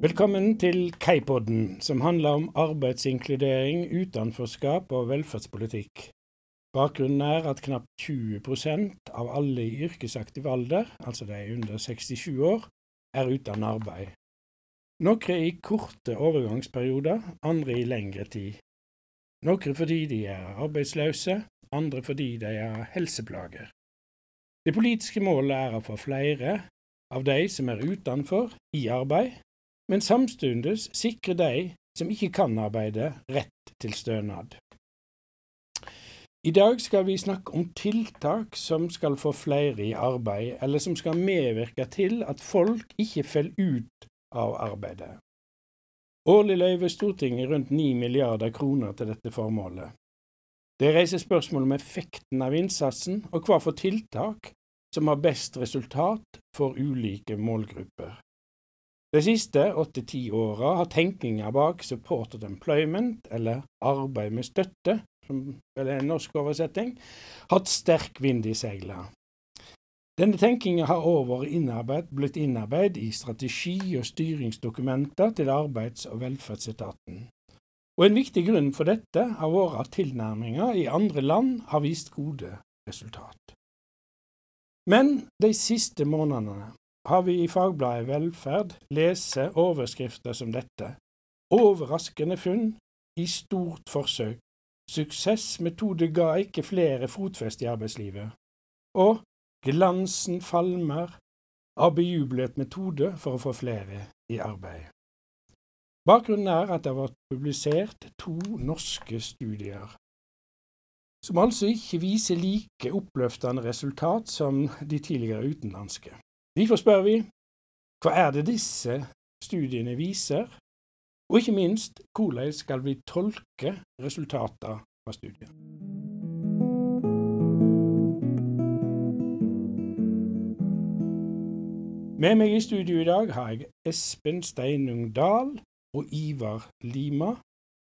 Velkommen til Keipodden, som handler om arbeidsinkludering, utenforskap og velferdspolitikk. Bakgrunnen er at knapt 20% av alle i yrkesaktiv alder, altså de under 67 år, er uten arbeid. Noen i korte overgangsperioder, andre i lengre tid. Noen fordi de er arbeidsløse, andre fordi de har helseplager. Det politiske målet er å få flere av de som er utenfor, i arbeid, men samtidig sikre de som ikke kan arbeide, rett til stønad. I dag skal vi snakke om tiltak som skal få flere i arbeid, eller som skal medvirke til at folk ikke faller ut av arbeidet. Årlig løyver Stortinget rundt 9 milliarder kroner til dette formålet. Det reiser spørsmål om effekten av innsatsen, og hva for tiltak som har best resultat for ulike målgrupper. De siste åtte-ti åra har tenkninga bak supported employment, eller arbeid med støtte, som vel er en norsk oversetting, hatt sterk vind i seila. Denne tenkinga har over innarbeid, blitt innarbeidet i strategi- og styringsdokumenter til Arbeids- og velferdsetaten. Og En viktig grunn for dette har vært at tilnærminga i andre land har vist gode resultat. Men de siste månedene har vi i fagbladet Velferd lese overskrifter som dette. Overraskende funn i stort forsøk. Suksessmetode ga ikke flere fotfeste i arbeidslivet. Og glansen falmer av bejublet metode for å få flere i arbeid. Bakgrunnen er at det har vært publisert to norske studier, som altså ikke viser like oppløftende resultat som de tidligere utenlandske. Derfor spør vi hva er det disse studiene viser, og ikke minst hvordan skal vi tolke resultatene fra studiet. Med meg i studio i dag har jeg Espen Steinung Dahl og Ivar Lima.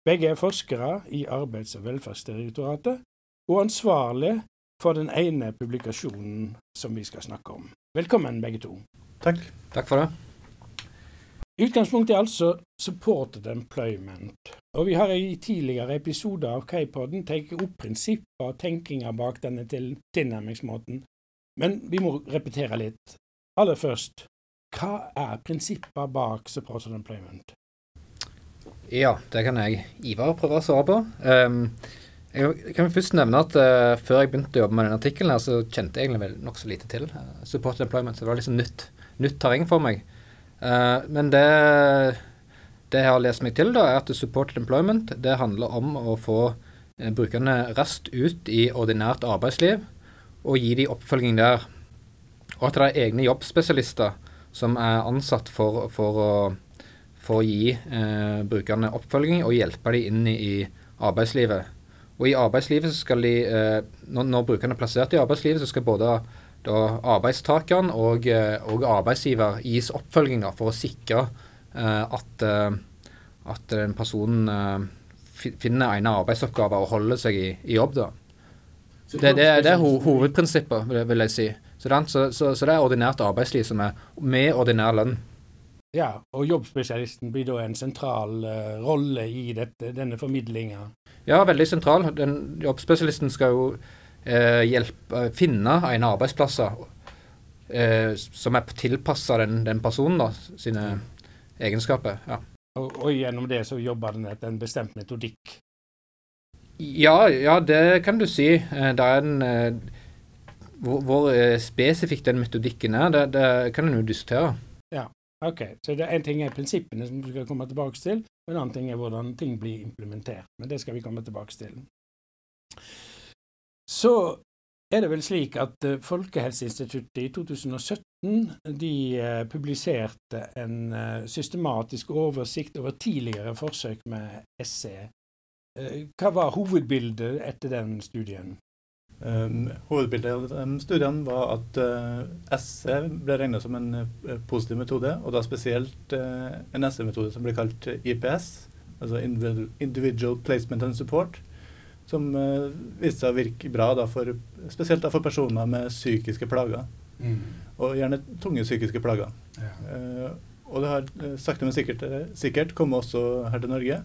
Begge er forskere i Arbeids- og velferdsdirektoratet og ansvarlig for den ene publikasjonen som vi skal snakke om. Velkommen, begge to. Takk. Takk for det. Utgangspunktet er altså supported employment. Og vi har i tidligere episoder av K-poden tatt opp prinsipper og tenkinger bak denne tilnærmingsmåten. Men vi må repetere litt. Aller først, hva er prinsipper bak supported employment? Ja, det kan jeg Ivar prøve å svare på. Um, jeg kan først nevne at uh, Før jeg begynte å jobbe med denne artikkelen, her, så kjente jeg egentlig nokså lite til uh, supported employment. Så det var liksom nytt, nytt terreng for meg. Uh, men det, det, jeg har lest meg til, da, er at supported employment det handler om å få brukerne raskt ut i ordinært arbeidsliv og gi dem oppfølging der. Og at det er egne jobbspesialister som er ansatt for, for, å, for å, gi brukerne oppfølging og hjelpe dem inn i arbeidslivet. Og i arbeidslivet så skal de, eh, når, når brukerne er plassert i arbeidslivet, så skal både da arbeidstakeren og, eh, og arbeidsgiver gis oppfølging for å sikre eh, at, at den personen finner egnet arbeidsoppgaver og holder seg i, i jobb. da. Det, det, det er ho hovedprinsippet, vil jeg si. Så, så, så, så, det er ordinært arbeidsliv som er med ordinær lønn. Ja, og jobbspesialisten blir da en sentral uh, rolle i dette, denne formidlinga? Ja, veldig sentral. Den jobbspesialisten skal jo uh, hjelpe, finne en arbeidsplass eh, som er tilpassa den, den, personen da, sine egenskaper. ja. Og, og, gjennom det så jobber den etter en bestemt metodikk? Ja, ja, det kan du si. Det er en hvor, hvor spesifikk den metodikken er, det, det kan en jo diskutere. Ja, ok. Så det en ting er prinsippene som du skal komme tilbake til, og en annen ting er hvordan ting blir implementert, men det skal vi komme tilbake til. Så er det vel slik at uh, Folkehelseinstituttet i 2017 de uh, publiserte en uh, systematisk oversikt over tidligere forsøk med SE. hva var hovedbildet etter den studien? Um, hovedbildet av de studiene var at uh, SE ble regnet som en uh, positiv metode, og da spesielt uh, en SE-metode som ble kalt IPS, altså Individual Placement and Support, som viste seg å virke bra da for, spesielt da for personer med psykiske plager. Mm. Og gjerne tunge psykiske plager. Ja. og det har eh, sakte, men sikkert, eh, sikkert kommet også her til Norge.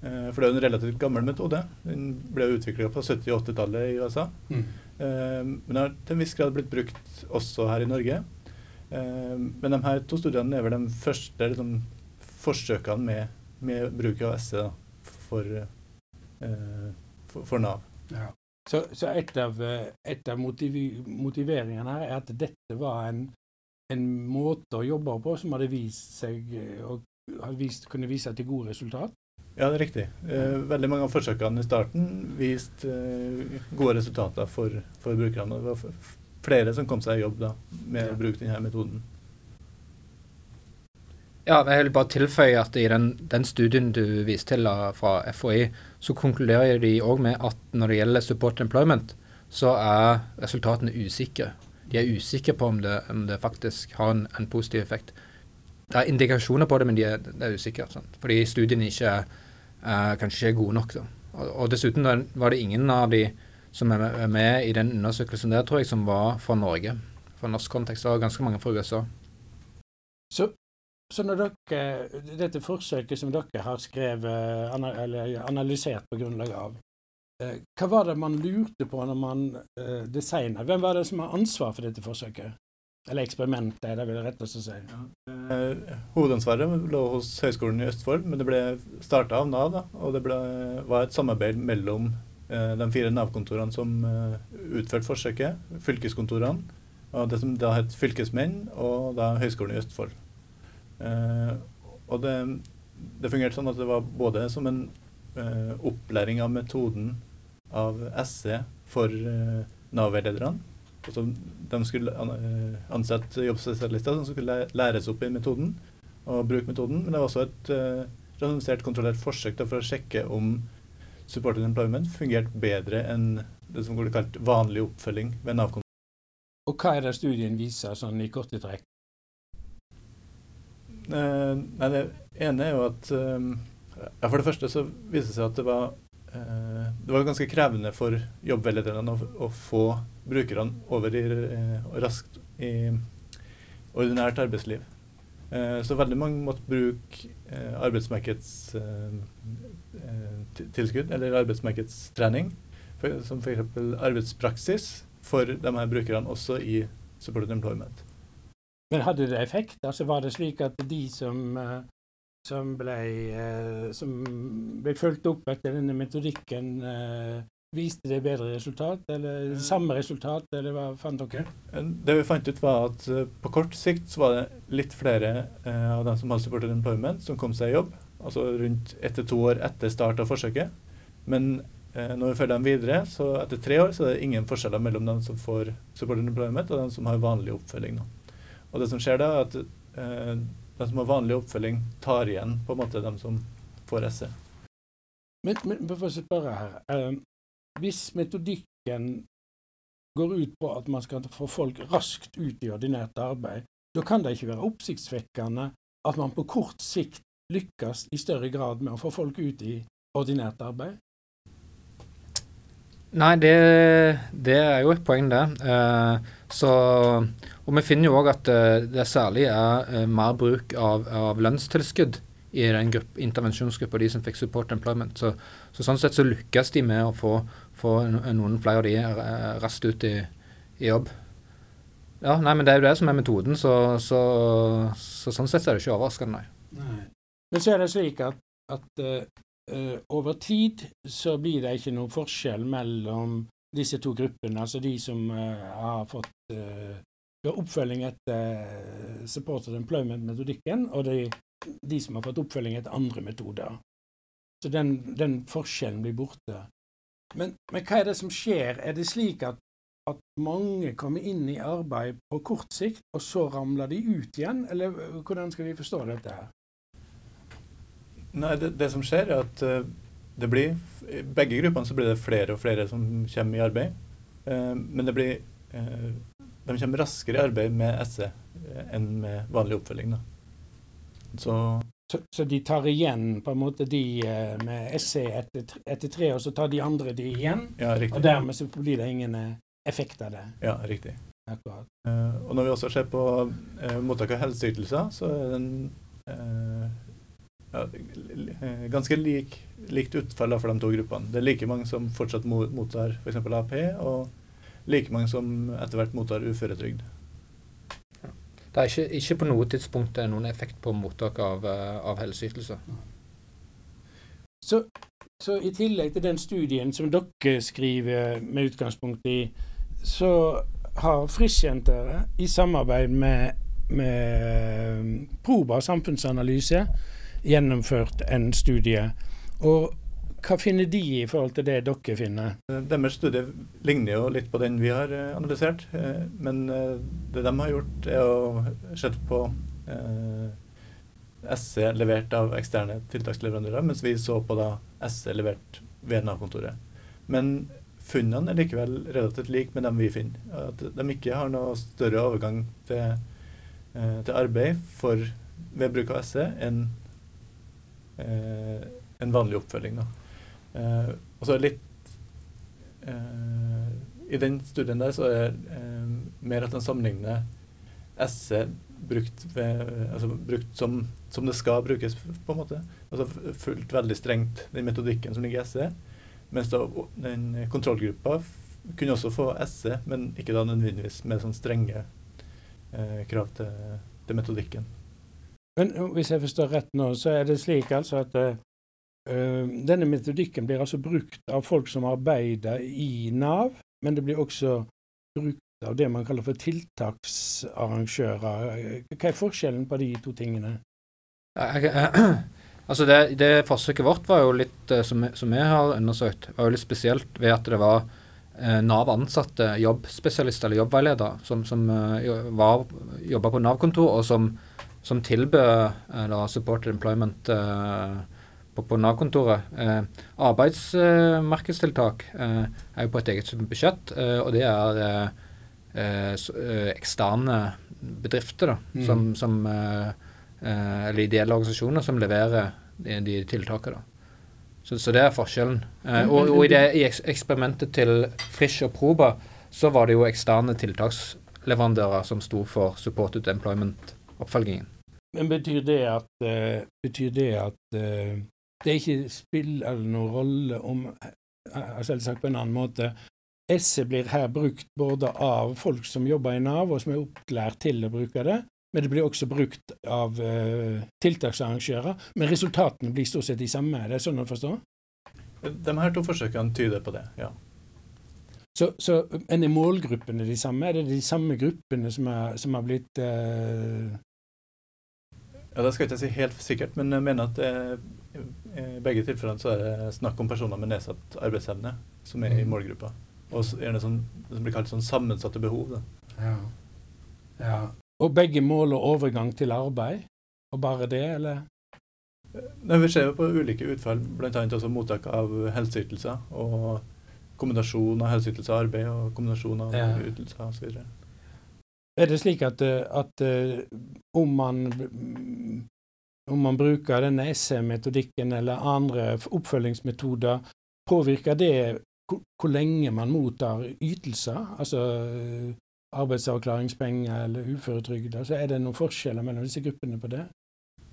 Eh, for det er jo en relativt gammel metode. Den ble utvikla på 70- og 80-tallet i USA. Mm. Men den har til en viss grad blitt brukt også her i Norge. Men de her to studiene er vel de første liksom, forsøkene med, med bruk av SE for, for, for Nav. Ja. Så, så, et av, et av motiv motiveringene her er at dette var en en måte å jobbe på som hadde vist seg og vist, kunne vise til gode resultat? Ja, det er riktig. Eh, veldig mange av forsøkene i starten viste eh, gode resultater for, for, brukerne. Det var flere som kom seg i jobb da, med ja. å bruke denne metoden. Ja, jeg vil bare tilføye at i den, den studien du viste til da, fra FHI, så konkluderer de òg med at når det gjelder support employment, så er resultatene usikre de er usikre på om det, om det faktisk har en, en, positiv effekt. Det er indikasjoner på det, men de er, det er usikkert. Sant? Fordi studiene ikke uh, kanskje ikke er gode nok. Og, og, dessuten var det ingen av de som er med i den undersøkelsen der, tror jeg, som var fra Norge. Fra norsk kontekst. Var ganske mange fra USA. Så, så når dere, dette forsøket som dere har skrevet, eller analysert på grunnlag av, Eh, hva var det man lurte på når man uh, designet? Hvem var det som har ansvar for dette forsøket? Eller eksperimentet, er det vel rett å si. Ja. Eh, hovedansvaret lå hos Høgskolen i Østfold, men det ble starta av Nav. Da, og det ble, var et samarbeid mellom eh, de fire Nav-kontorene som eh, utførte forsøket, fylkeskontorene, og det som da het fylkesmenn, og da Høgskolen i Østfold. Og det, det, fungerte sånn at det var både som en opplæring av metoden av SE for Nav-veilederne. Altså, de skulle uh, ansette jobbspesialister som skulle læres opp i metoden og bruke metoden. Men det var også et uh, randomisert, kontrollert forsøk da, for å sjekke om supported employment fungerte bedre enn det som ble kalt vanlig oppfølging ved Nav-kontoret. Og hva er det studien viser, sånn i korte trekk? Uh, nei, det ene er jo at um, ja, For det første så viser det seg at det var Eh, det var ganske krevende for jobbveilederne å, å, få brukerne over i, eh, raskt i ordinært arbeidsliv. Eh, så veldig mange måtte bruke arbeidsmarkedstilskudd, eller arbeidsmarkedstrening, som f.eks. arbeidspraksis, for de her brukerne også i supported employment. Men hadde det effekt? Altså Var det slik at de som som ble, eh, fulgt opp etter denne metodikken, eh, viste det bedre resultat, eller samme resultat, eller hva fant dere? Det vi fant ut, var at uh, på kort sikt så var det litt flere eh, av dem som hadde supported employment, som kom seg i jobb. Altså rundt ett til to år etter start av forsøket. Men når vi følger dem videre, så etter tre år så er det ingen forskjeller mellom dem som får supported employment, og dem som har vanlig oppfølging. Nå. Og det som skjer da, er at de som har vanlig oppfølging, tar igjen på en måte de som får SE. Men, men for å spørre her, eh, hvis metodikken går ut på at man skal få folk raskt ut i ordinært arbeid, da kan det ikke være oppsiktsvekkende at man på kort sikt lykkes i større grad med å få folk ut i ordinært arbeid? Nei, det, det er jo et poeng, det. Uh, så, og vi finner jo òg at uh, det særlig er uh, mer bruk av, av, lønnstilskudd i den grupp, intervensjonsgruppa, de som fikk support employment. Så, så, sånn sett så lykkes de med å få, få noen flere av de raskt ut i, i, jobb. Ja, nei, men det er jo det som er metoden, så, så, så sånn sett så er det ikke overraskende, nei. nei. Men så er det slik at, at over tid så blir det ikke noen forskjell mellom disse to gruppene, altså de som uh, har fått uh, oppfølging etter supported employment-metodikken, og de, de, som har fått oppfølging etter andre metoder. Så den, den forskjellen blir borte. Men, men, hva er det som skjer? Er det slik at, at mange kommer inn i arbeid på kort sikt, og så ramler de ut igjen, eller hvordan skal vi forstå dette her? Nei, det, det, som skjer, er at uh, det blir I begge gruppene så blir det flere og flere som kommer i arbeid. Uh, men det blir uh, De kommer raskere i arbeid med SE enn med vanlig oppfølging. Da. Så, så, så de tar igjen på en måte de med SE etter, etter, tre, og så tar de andre de igjen? Ja, riktig. Og dermed så blir det ingen effekt av det? Ja, riktig. Akkurat. Eh, og når vi også ser på eh, mottak av helseytelser, så er den eh, ja, eh, ganske lik, likt utfall for de to gruppene. Det er like mange som fortsatt mottar f.eks. AP, og like mange som etter hvert mottar uføretrygd. Det er ikke, ikke, på noe tidspunkt noen effekt på mottak av, av helseytelser. Så, så, i tillegg til den studien som dere skriver med utgangspunkt i, så har Frischsenteret i samarbeid med, med Proba samfunnsanalyse gjennomført en studie. Og hva finner de i forhold til det dere finner? Deres studie ligner jo litt på den vi har eh, analysert. Eh, men eh, det de har gjort, er å se på SE levert av eksterne tiltaksleverandører, mens vi så på da SE levert ved Nav-kontoret. Men funnene er likevel relativt like med dem vi finner. At de ikke har noe større overgang til, til arbeid for, ved bruk av SE enn en vanlig oppfølging. Eh, og så litt eh, I den studien der så er det eh, mer at den sammenligner SE brukt, ved, altså brukt som, som, det skal brukes, på en måte. Altså fulgt veldig strengt den metodikken som ligger i SE. Mens da den kontrollgruppa kunne også få SE, men ikke da nødvendigvis med sånn strenge eh, krav til, til, metodikken. Men hvis jeg forstår rett nå, så er det slik altså at uh, denne metodikken blir altså brukt av folk som arbeider i Nav, men det blir også brukt av det man kaller for tiltaksarrangører. Hva er forskjellen på de to tingene? Jeg, jeg, Altså det, det, forsøket vårt var jo litt, som, som vi har undersøkt, var jo litt spesielt ved at det var Nav-ansatte jobbspesialister eller jobbveiledere som, som jobba på Nav-kontor, og som, som tilbød eller supported employment uh, på, på Nav-kontoret. Uh, arbeidsmarkedstiltak er jo på et eget budsjett, og det er eksterne bedrifter da, mm. som, som eller ideelle organisasjoner som leverer de, de tiltakene. Så, så, det er forskjellen. Eh, og, og, i det i eksperimentet til Frisch og Proba så var det jo eksterne tiltaksleverandører som sto for supported employment-oppfølgingen. Men betyr det at, uh, betyr det, at uh, det ikke spiller noen rolle om Selvsagt på en annen måte, Esset blir her brukt både av folk som jobber i Nav, og som er opplært til å bruke det, men det blir også brukt av uh, tiltaksarrangører. Men resultatene blir stort sett de samme, er det sånn å forstå? De her to forsøkene tyder på det, ja. Så, så Men er målgruppene de samme? Er det de samme gruppene som, er, som har blitt uh... Ja, Det skal jeg ikke si helt sikkert, men jeg mener at uh, i begge tilfellene så er det snakk om personer med nedsatt arbeidsevne som er i mm. målgruppa. Og gjerne sånn, som blir kalt sånn sammensatte behov. Da. Ja. ja. Og begge måler overgang til arbeid? Og bare det, eller? Nei, vi ser jo på ulike utfall, bl.a. også mottak av helseytelser. Og kombinasjon av helseytelser og arbeid, og kombinasjon av ja. ytelser osv. Er det slik at, at om, man, om man bruker denne SM-metodikken eller andre oppfølgingsmetoder, påvirker det hvor lenge man mottar ytelser? Altså arbeidsavklaringspenger eller uføretrygd. Altså er det noen forskjeller mellom disse gruppene på det?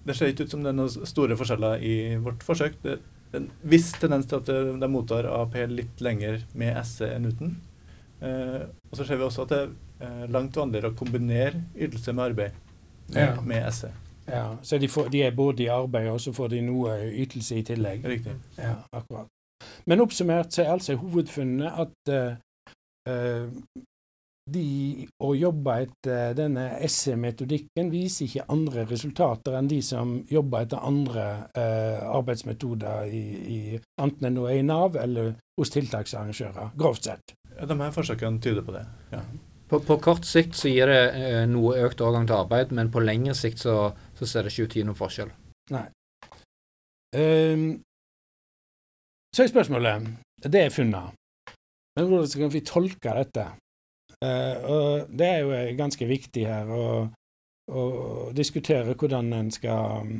Det ser ikke ut som det er noen store forskjeller i vårt forsøk. Det er en viss tendens til at de mottar AAP litt lenger med SE enn uten. Eh, og så ser vi også at det langt vanligere å kombinere ytelse med arbeid med, ja. med SE. Ja, Så de, får, de, er både i arbeid, og så får de noe ytelse i tillegg? Riktig. Ja, akkurat. Men oppsummert så er altså hovedfunnet at uh, de å jobbe etter denne SE-metodikken viser ikke andre resultater enn de som jobber etter andre uh, arbeidsmetoder, i, i, enten det er i Nav eller hos tiltaksarrangører, grovt sett. Ja, de her forsøkene tyder på det, ja. På, på, kort sikt så gir det eh, noe økt overgang til arbeid, men på lengre sikt så, så ser det ikke ut til å gi noen forskjell. Nei. Um, så er spørsmålet Det er funnet. Men hvordan skal vi tolke dette? Uh, og det er jo ganske viktig her å, å diskutere hvordan en skal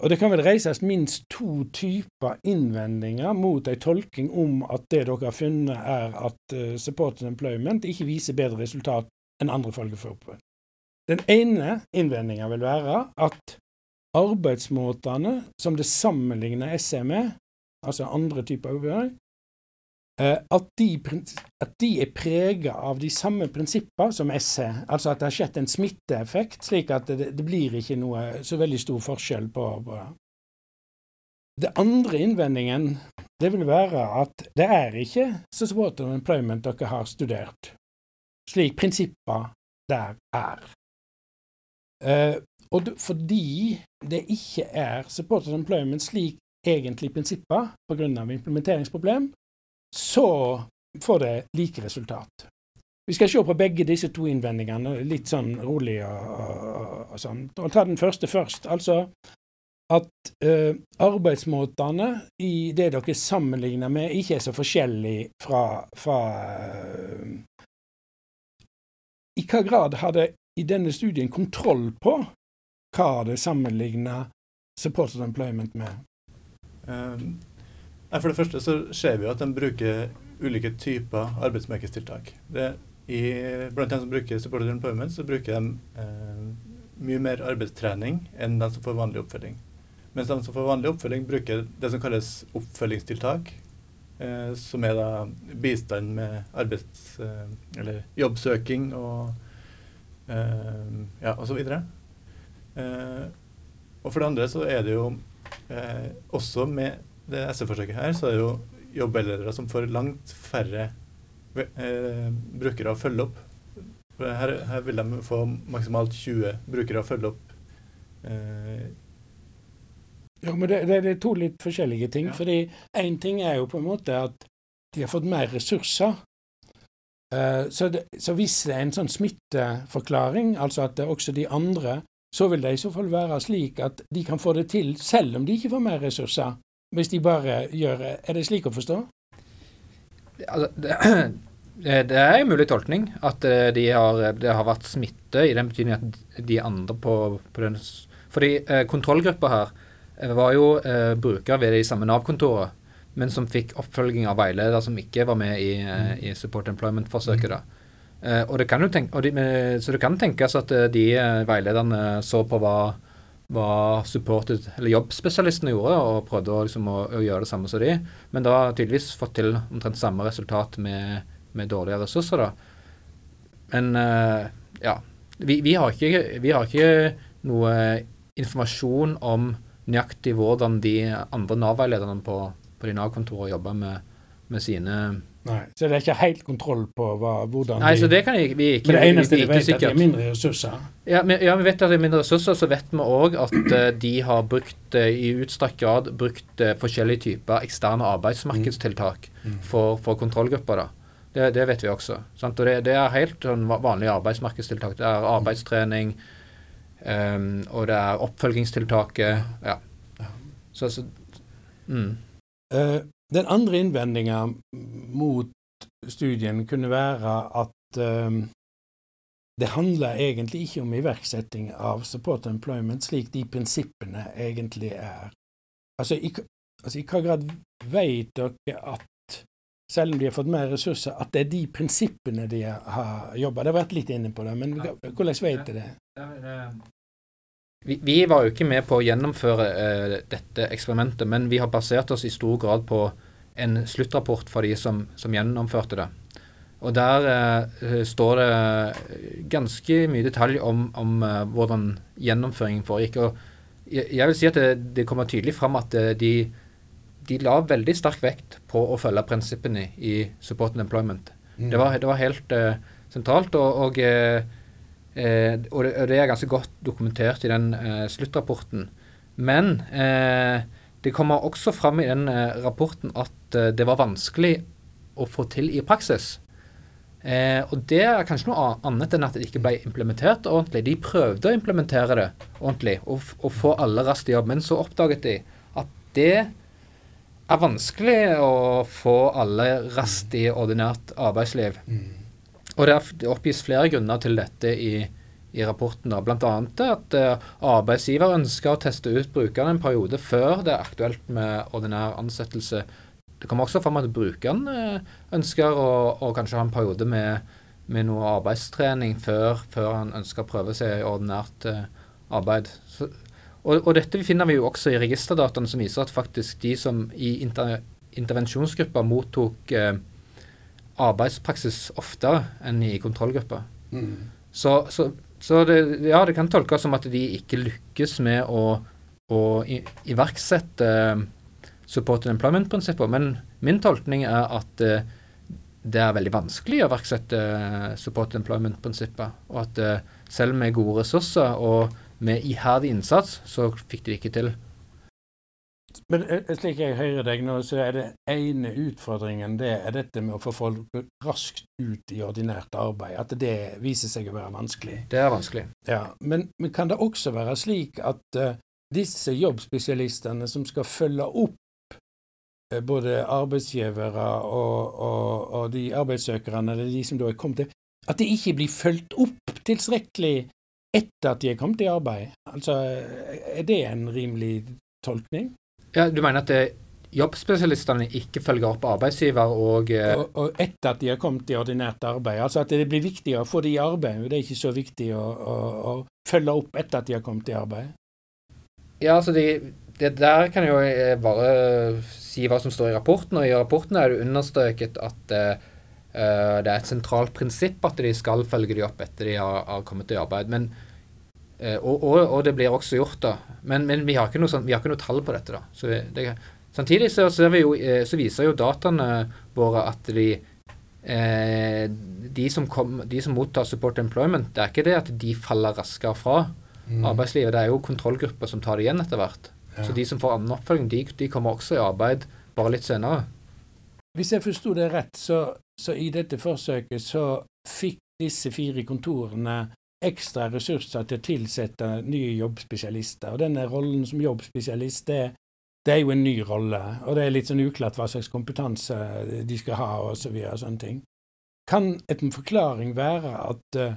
og det kan vel reises minst to typer innvendinger mot en tolking om at det dere har funnet, er at uh, supported employment ikke viser bedre resultat enn andre følgeforbund. Den ene innvendinga vil være at arbeidsmåtene som det sammenligner SE med, altså andre typer Eh, at de, at de er prega av de samme prinsipper som SE. Altså at det har skjedd en smitteeffekt, slik at det, det blir ikke noe så veldig stor forskjell på, på Det andre innvendingen det vil være at det er ikke supported employment dere har studert, slik prinsipper der er. Eh, og fordi det ikke er supported employment slik egentlig prinsipper pga. implementeringsproblem, så får det like resultat. Vi skal se på begge disse to innvendingene litt sånn rolig og, og, og sånn. Og ta den første først. Altså at uh, arbeidsmåtene i det dere sammenligner med, ikke er så forskjellig fra, fra uh, I hva grad har det i denne studien kontroll på hva det sammenligner supported employment med? Um, for det første så ser vi jo at de bruker ulike typer arbeidsmarkedstiltak. Blant dem som bruker supported employment, så bruker de eh, mye mer arbeidstrening enn de som får vanlig oppfølging. Mens de som får vanlig oppfølging, bruker det som kalles oppfølgingstiltak. Eh, som er da bistand med arbeids... Eh, eller jobbsøking og eh, ja, osv. Eh, og for det andre så er det jo eh, også med det SV-forsøket her, så er det jo jobbveiledere som får langt færre eh, brukere å følge opp. Her, her, vil de få maksimalt 20 brukere å følge opp. Eh. Ja, men det, det, er to litt forskjellige ting. Ja. fordi én ting er jo på en måte at de har fått mer ressurser. Eh, så, det, så, hvis det er en sånn smitteforklaring, altså at det er også de andre, så vil det i så fall være slik at de kan få det til selv om de ikke får mer ressurser hvis de bare gjør Er det slik å forstå? Altså, det, det er en mulig tolkning at eh, de har, det har vært smitte, i den betydning at de andre på, på den Fordi eh, kontrollgruppa her eh, var jo eh, brukere ved de samme Nav-kontorene, men som fikk oppfølging av veileder som ikke var med i, mm. i Support Employment-forsøket. da. Eh, og det kan jo tenke, de, så det kan tenkes at de veilederne så på hva hva supported, eller jobbspesialistene gjorde, og prøvde å, liksom, å, å, gjøre det samme som de. Men da tydeligvis fått til omtrent samme resultat med, med dårlige ressurser. da. Men uh, ja. Vi, vi, har ikke, vi, har ikke, noe informasjon om nøyaktig hvordan de andre Nav-veilederne på, på de Nav-kontorene jobber med, med sine Nei, Så det er ikke helt kontroll på hva, hvordan Nei, de så det kan vi ikke Men det eneste vi vet, er at det har mindre ressurser? Ja, vi, ja, vi vet at det er mindre ressurser. Så vet vi òg at uh, de har brukt uh, i utstrakt grad brukt uh, forskjellige typer eksterne arbeidsmarkedstiltak mm. mm. for, for kontrollgrupper. da. Det, det, vet vi også. Sant? Og det, det, er helt sånn vanlige arbeidsmarkedstiltak. Det er arbeidstrening, um, og det er oppfølgingstiltaket. Ja. Så, så mm. Den andre innvendinga mot studien kunne være at eh, det handler egentlig ikke om iverksetting av support employment slik de prinsippene egentlig er. Altså, i, altså, i hva grad vet dere at, selv om de har fått mer ressurser, at det er de prinsippene de har jobba Det har vært litt inne på det, men hvordan vet dere det? Vi, vi, var jo ikke med på å gjennomføre uh, dette eksperimentet, men vi har basert oss i stor grad på en sluttrapport for de som, som gjennomførte det. Og Der uh, står det ganske mye detalj om, om uh, hvordan gjennomføringen foregikk. og jeg, jeg, vil si at det, det kommer tydelig fram at de, de, la veldig sterk vekt på å følge prinsippene i support and employment. Mm. Det, var, det, var, helt sentralt. og, og Eh, og, det, og, det, er ganske godt dokumentert i den eh, sluttrapporten. Men eh, det kommer også fram i den eh, rapporten at eh, det var vanskelig å få til i praksis. Eh, og det er kanskje noe annet enn at det ikke ble implementert ordentlig. De prøvde å implementere det ordentlig og, og få alle raskt i jobb, men så oppdaget de at det er vanskelig å få alle raskt i ordinært arbeidsliv. Mm. Og det, oppgis flere grunner til dette i, i rapporten. da, Bl.a. at uh, arbeidsgiver ønsker å teste ut brukeren en periode før det er aktuelt med ordinær ansettelse. Det kommer også fram at brukeren uh, ønsker å, å, kanskje ha en periode med, med noe arbeidstrening før, før, han ønsker å prøve seg i ordinært uh, arbeid. Så, og, og, dette finner vi jo også i registerdataene som viser at faktisk de som i inter, intervensjonsgruppa mottok arbeidspraksis oftere enn i kontrollgruppa. Mm. Så, så, så det, ja, det kan tolkes som at de ikke lykkes med å, å i, iverksette support and employment-prinsipper. Men min tolkning er at uh, det er veldig vanskelig å iverksette support and employment-prinsipper. Og at uh, selv med gode ressurser og med iherdig innsats, så fikk de det ikke til. Men eh, eh, slik jeg hører deg nå, så er det ene utfordringen det er dette med å få folk raskt ut i ordinært arbeid. At det viser seg å være vanskelig. Det er vanskelig. Ja, Men, men kan det også være slik at uh, disse jobbspesialistene som skal følge opp uh, både arbeidsgivere og, og, og, de arbeidssøkerne, eller de som da er kommet til, at de ikke blir fulgt opp tilstrekkelig etter at de er kommet i arbeid? Altså, er det en rimelig tolkning? Ja, Du mener at det, jobbspesialistene ikke følger opp arbeidsgiver og, eh, og, og etter at de har kommet i ordinært arbeid. Altså at det blir viktigere å få de i arbeid. Det er ikke så viktig å, å, å, følge opp etter at de har kommet i arbeid. Ja, altså de, det der kan jeg jo eh, bare si hva som står i rapporten. Og i rapporten er det understreket at uh, det er et sentralt prinsipp at de skal følge de opp etter de har, har kommet i arbeid. Men Eh, og, og, og, det blir også gjort, da. Men, men vi, har ikke noe, sånn, vi har ikke noe tall på dette. da. Så det, samtidig så, så, jo, eh, så, viser jo dataene våre at de, eh, de, som kom, de, som mottar support employment, det er ikke det at de faller raskere fra mm. arbeidslivet. Det er jo kontrollgrupper som tar det igjen etter hvert. Ja. Så de som får annen oppfølging, de, de, kommer også i arbeid bare litt senere. Hvis jeg forsto det rett, så, så i dette forsøket så fikk disse fire kontorene ekstra ressurser til å tilsette nye jobbspesialister. Og denne rollen som jobbspesialist, det, det, er jo en ny rolle. Og det er litt sånn uklart hva slags kompetanse de skal ha, og så videre, og sånne ting. Kan en forklaring være at uh,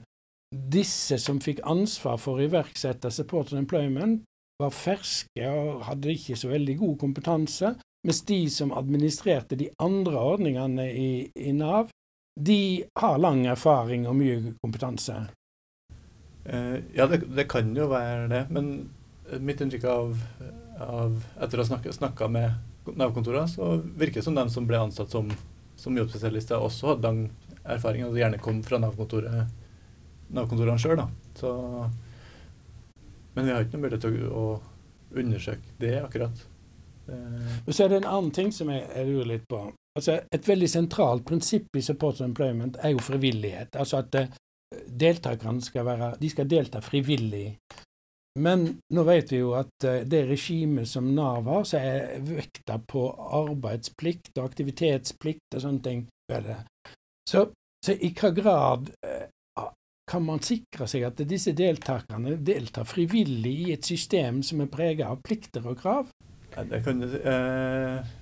disse som fikk ansvar for å iverksette support and employment, var ferske og hadde ikke så veldig god kompetanse, mens de som administrerte de andre ordningene i, i Nav, de har lang erfaring og mye kompetanse. Uh, ja, det, det, kan jo være det. Men mitt inntrykk av, av etter å ha snakka med Nav-kontorene, så virker det som de som ble ansatt som, som jobbspesialister, også hadde lang erfaring, og gjerne kom fra Nav-kontorene Nav sjøl. Men vi har ikke noe mulighet til å, å undersøke det akkurat. Og så er det en annen ting som jeg, jeg lurer litt på. Altså, et veldig sentralt prinsipp i support employment er jo frivillighet. Altså at deltakerne skal, være, de skal delta frivillig. Men nå vet vi jo at eh, det regimet som Nav har, så er vekta på arbeidsplikt og aktivitetsplikt og sånne ting. Så, så i hva grad eh, kan man sikre seg at disse deltakerne deltar frivillig i et system som er preget av plikter og krav? Det kan. Eh,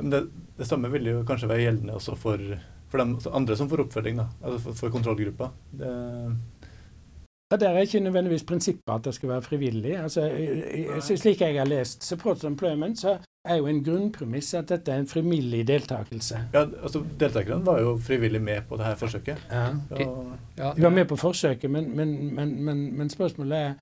det, det samme vil jo kanskje være gjeldende også for for de andre som får oppfølging, da, altså for, for kontrollgruppa. Det ja, Der er ikke nødvendigvis prinsippet at det skal være frivillig. Altså, slik jeg har lest Support Employment, så er jo en grunnpremiss at dette er en frivillig deltakelse. Ja, altså Deltakerne var jo frivillig med på dette forsøket. Ja. De, ja, de var med på forsøket, men, men, men, men, spørsmålet er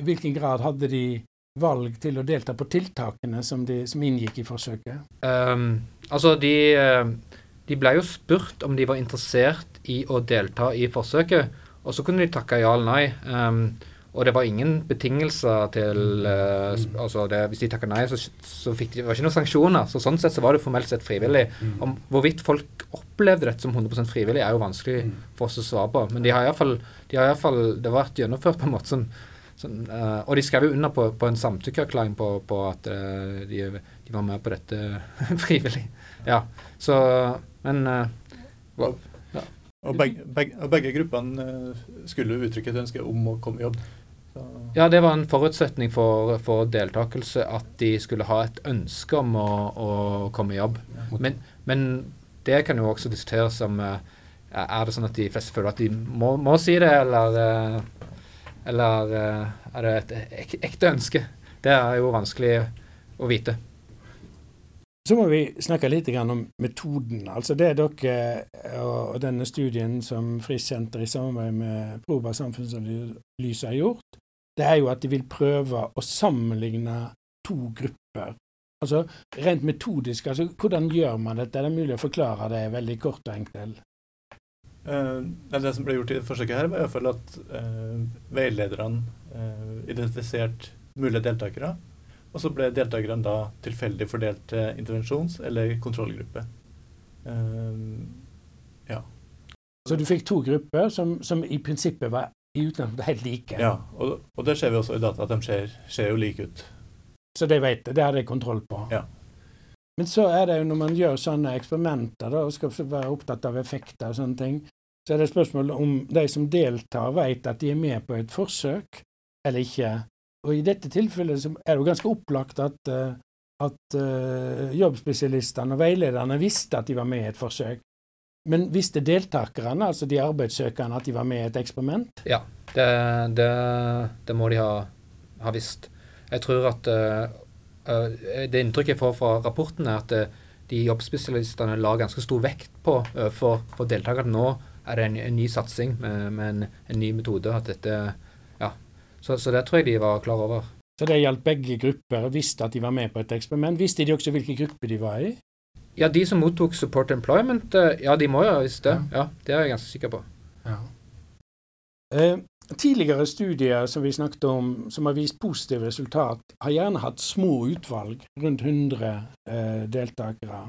i hvilken grad hadde de valg til å delta på tiltakene som, de, som inngikk i forsøket? Um, altså, de uh de ble jo spurt om de var interessert i å delta i forsøket, og så kunne de takke ja eller nei. Um, og det var ingen betingelser til uh, altså det, Hvis de takka nei, så, så fikk de, det var ikke noen sanksjoner. Så sånn sett så var det formelt sett frivillig. Om hvorvidt folk opplevde dette som 100% frivillig, er jo vanskelig for oss å svare på. Men de har iallfall de har i fall, det har vært gjennomført på en måte som sånn, uh, Og de skrev jo under på, på en samtykkeerklæring på, på, at uh, de, de, var med på dette frivillig. Ja, så men uh, wow. ja. Og begge, begge, begge gruppene uh, skulle uttrykke et ønske om å komme i jobb. Så. Ja, det var en forutsetning for, for, deltakelse at de skulle ha et ønske om å, å komme i jobb. Men, men, det kan jo også diskuteres om uh, Er det sånn at de fleste føler at de må, må si det, eller eller er det et ekte ønske? Det er jo vanskelig å vite. Så må vi snakke litt om metoden. Altså Det dere og denne studien som Frisk-senter i samarbeid med Proba samfunnsanalyse har gjort, det er jo at de vil prøve å sammenligne to grupper. Altså Rent metodisk, altså hvordan gjør man dette? Er det mulig å forklare det veldig kort og enkelt? Uh, det som ble gjort i forsøket her, var i hvert fall at uh, veilederne identifiserte mulige deltakere. Og så ble deltakerne da tilfeldig fordelt til intervensjons- eller kontrollgruppe. ja. Så du fikk to grupper som, som i prinsippet var i utgangspunktet helt like? Ja, og, og det ser vi også i data, at de ser, ser jo like ut. Så det vet det. det har de kontroll på. Ja. Men så er det jo når man gjør sånne eksperimenter da, og skal være opptatt av effekter og sånne ting, så er det spørsmål om de som deltar, vet at de er med på et forsøk eller ikke. Og i dette tilfellet er det jo ganske opplagt at, eh, at uh, jobbspesialistene og veilederne visste at de var med i et forsøk. Men visste deltakerne, altså de arbeidssøkerne, at de var med i et eksperiment? Ja, det, det, det må de ha, ha visst. Jeg tror at uh, det inntrykket jeg får fra rapporten, er at de jobbspesialistene la ganske stor vekt på uh, for, for deltakerne. Nå er det en, en ny satsing med, med en, en, ny metode. at dette. Så, så, det tror jeg de var klar over. Så det gjaldt begge grupper, visste at de var med på et eksperiment. Visste de også hvilken gruppe de var i? Ja, de som mottok support employment, ja, de må jo ha visst det. Ja. ja, Det er jeg ganske sikker på. Ja. Eh, tidligere studier som vi snakket om, som har vist positive resultat, har gjerne hatt små utvalg, rundt 100 eh, deltakere.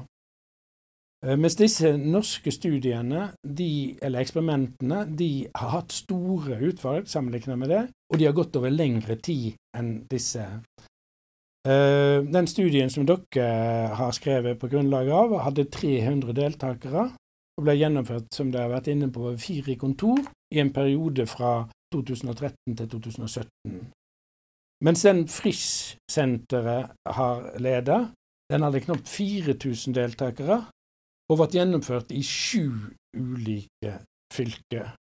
Eh, mens disse norske studiene, de, eller eksperimentene, de har hatt store utvalg sammenlignet med det, og de har gått over lengre tid enn disse. Eh, den studien som dere har skrevet på grunnlag av, hadde 300 deltakere og ble gjennomført, som dere har vært inne på, fire kontor i en periode fra 2013 til 2017. Mens den Frisch-senteret har ledet, den hadde knapt 4000 deltakere og ble gjennomført i sju ulike fylker.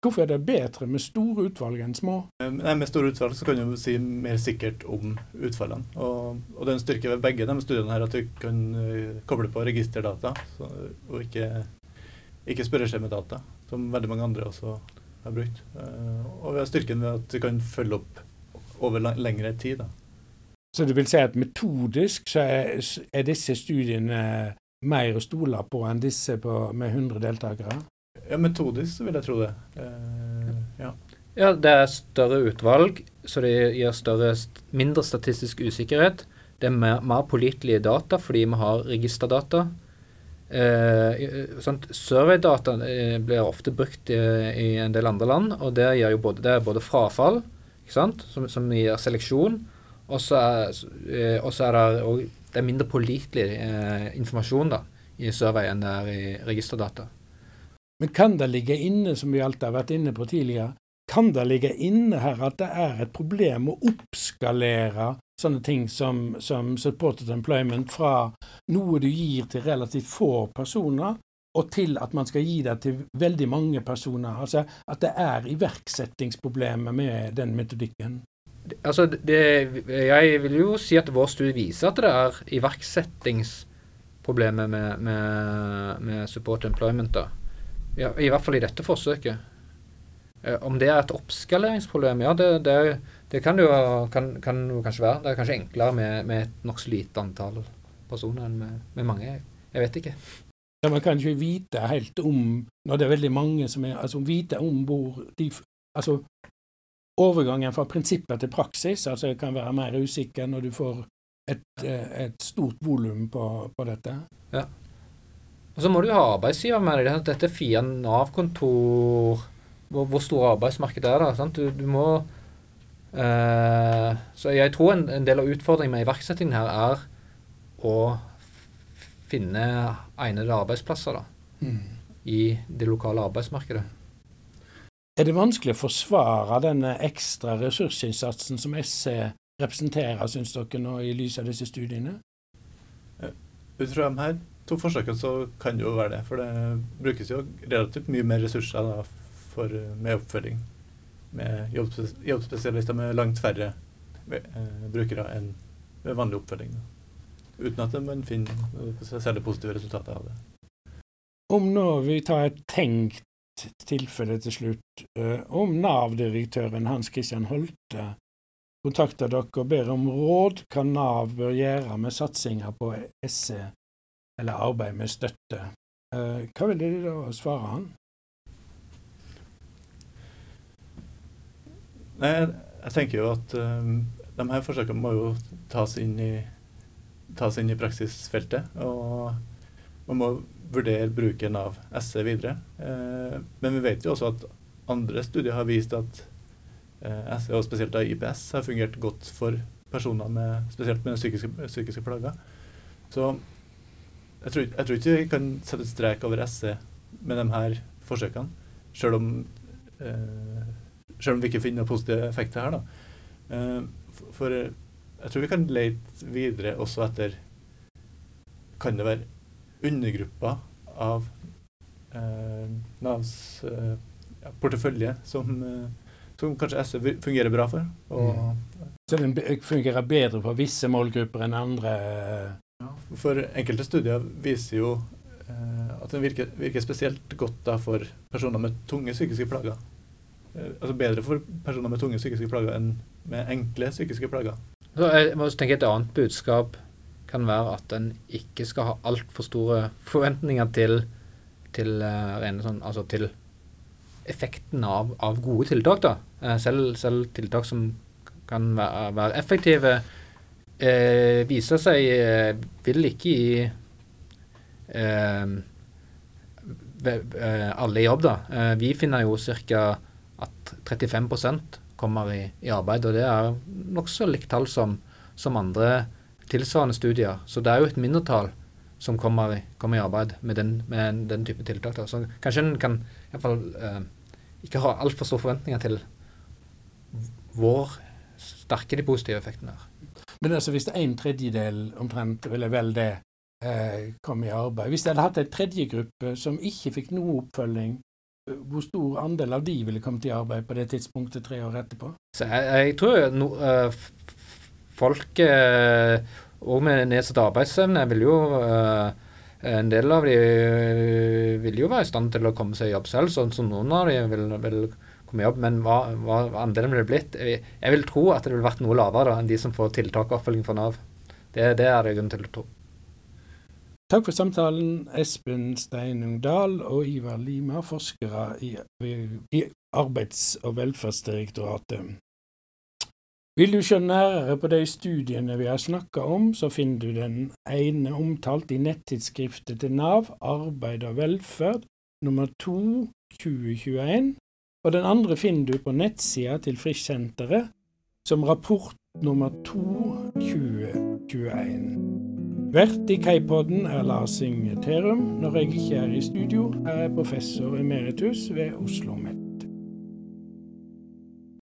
Hvorfor er det bedre med store utvalg enn små? Nei, Med store utvalg så kan du si mer sikkert om utfallene. Og, og det er en styrke ved begge de studiene her at du kan uh, koble på registerdata, så, og ikke ikke data, som veldig mange andre også har brukt. Uh, og vi har styrken ved at vi kan følge opp over lengre tid. Da. Så du vil si at metodisk så er, er disse studiene mer å stole på enn disse på, med 100 deltakere? Ja, metodisk vil jeg tro det. Eh, ja. ja, det er større utvalg, så det gir større, mindre statistisk usikkerhet. Det er mer, mer pålitelige data fordi vi har registerdata. Eh, sånn, Surveydata eh, blir ofte brukt i, i, en del andre land, og det, gir jo både, det er både frafall, som, som, gir seleksjon, og så er, eh, er, det, det er mindre pålitelig eh, informasjon da, i survey enn det er i registerdata. Men kan det ligge inne, som vi alltid har vært inne på tidligere, kan det ligge inne her at det er et problem å oppskalere sånne ting som, som supported employment fra noe du gir til relativt få personer, og til at man skal gi det til veldig mange personer. Altså at det er iverksettingsproblemer med den metodikken. Altså, det, jeg vil jo si at vår studie viser at det er iverksettingsproblemer med, med, med support employment. da. Ja, I hvert fall i dette forsøket. Eh, om det er et oppskaleringsproblem, ja, det, det, det kan jo kan, kan kanskje være. Det er kanskje enklere med, med et nokså lite antall personer enn med, med, mange. Jeg vet ikke. Ja, man kan ikke vite helt om, når det er veldig mange som er altså vite om hvor de Altså overgangen fra prinsipper til praksis altså det kan være mer usikker når du får et, eh, et stort volum på, på, dette. Ja. Og så må du ha arbeidsgiver med deg. Dette er fire Nav-kontor hvor, hvor store arbeidsmarkedet er. da, sant? Du, du må uh, Så jeg tror en, en, del av utfordringen med iverksettingen her er å finne egnede arbeidsplasser da, mm. i det lokale arbeidsmarkedet. Er det vanskelig å forsvare denne ekstra ressursinnsatsen som SC representerer, syns dere, nå i lys av disse studiene? Ut fra de her to forsøkene så kan det jo være det. For det brukes jo relativt mye mer ressurser da, for, med oppfølging. med jobbspesialister med langt færre eh, brukere enn ved vanlig oppfølging. Uten at man finner særlig positive resultater av det. Om nå vi tar et tenkt tilfelle til slutt, uh, om Nav-direktøren Hans Christian Holte kontakter dere og ber om råd hva Nav bør gjøre med satsinga på SE, eller arbeid med støtte, uh, hva vil dere da svare han? Nei, jeg tenker jo at um, de her forsøkene må jo tas inn i, tas inn i praksisfeltet. Og man må vurdere bruken av SE videre. Eh, men vi vet jo også at andre studier har vist at eh, SE, og spesielt da IPS, har fungert godt for personer med, spesielt med psykiske, psykiske plager. Så jeg tror, jeg tror, ikke vi kan sette et strek over SE med de her forsøkene, selv om eh, selv om vi ikke finner positive effekter her. da. For jeg tror vi kan lete videre også etter Kan det være undergrupper av eh, Navs eh, ja, portefølje som, eh, som, kanskje SV fungerer bra for. Og, mm. Så den fungerer bedre for visse målgrupper enn andre? Ja, for enkelte studier viser jo eh, at den virker, virker, spesielt godt da for personer med tunge psykiske plager. Eh, altså bedre for personer med tunge psykiske plager enn med enkle psykiske plager. Så jeg må tenke Et annet budskap kan være at en ikke skal ha altfor store forventninger til, til, uh, sånn, altså til effekten av, av, gode tiltak. da. Uh, selv, selv, tiltak som kan være, være effektive, uh, viser seg vil ikke gi alle i jobb. da. vi finner jo ca at 35% kommer i, i, arbeid. Og det er nokså likt tall som, som, andre tilsvarende studier. Så det er jo et mindretall som kommer i, kommer i arbeid med den, med den, type tiltak. Da. Så kanskje en kan i hvert fall eh, ikke ha altfor store forventninger til hvor sterke de positive effektene er. Men altså hvis en tredjedel omtrent, eller vel det, eh, kom i arbeid Hvis de hadde hatt en tredje gruppe som ikke fikk noe oppfølging hvor stor andel av de ville kommet i arbeid på det tidspunktet tre år etterpå? Så jeg, jeg tror no, uh, folk òg og med nedsatt arbeidsevne vil jo uh, En del av de vil jo være i stand til å komme seg i jobb selv, sånn som noen av de vil, vil komme i jobb. Men hva, hva andelen ville blitt jeg, jeg, vil tro at det ville vært noe lavere da, enn de som får tiltak og oppfølging fra Nav. Det, det er det grunn til å tro. Takk for samtalen, Espen Steinung Dahl og Ivar Lima, forskere i, i Arbeids- og velferdsdirektoratet. Vil du se nærere på de studiene vi har snakka om, så finner du den ene omtalt i nettidsskriftet til Nav, Arbeid og velferd, nummer 2 2021, og den andre finner du på nettsida til Frischsenteret som rapport nummer 2 2021. Vert i Kaipodden er Lars Inge Terum. Når jeg ikke er i studio, er jeg professor emeritus ved Oslo OsloMet.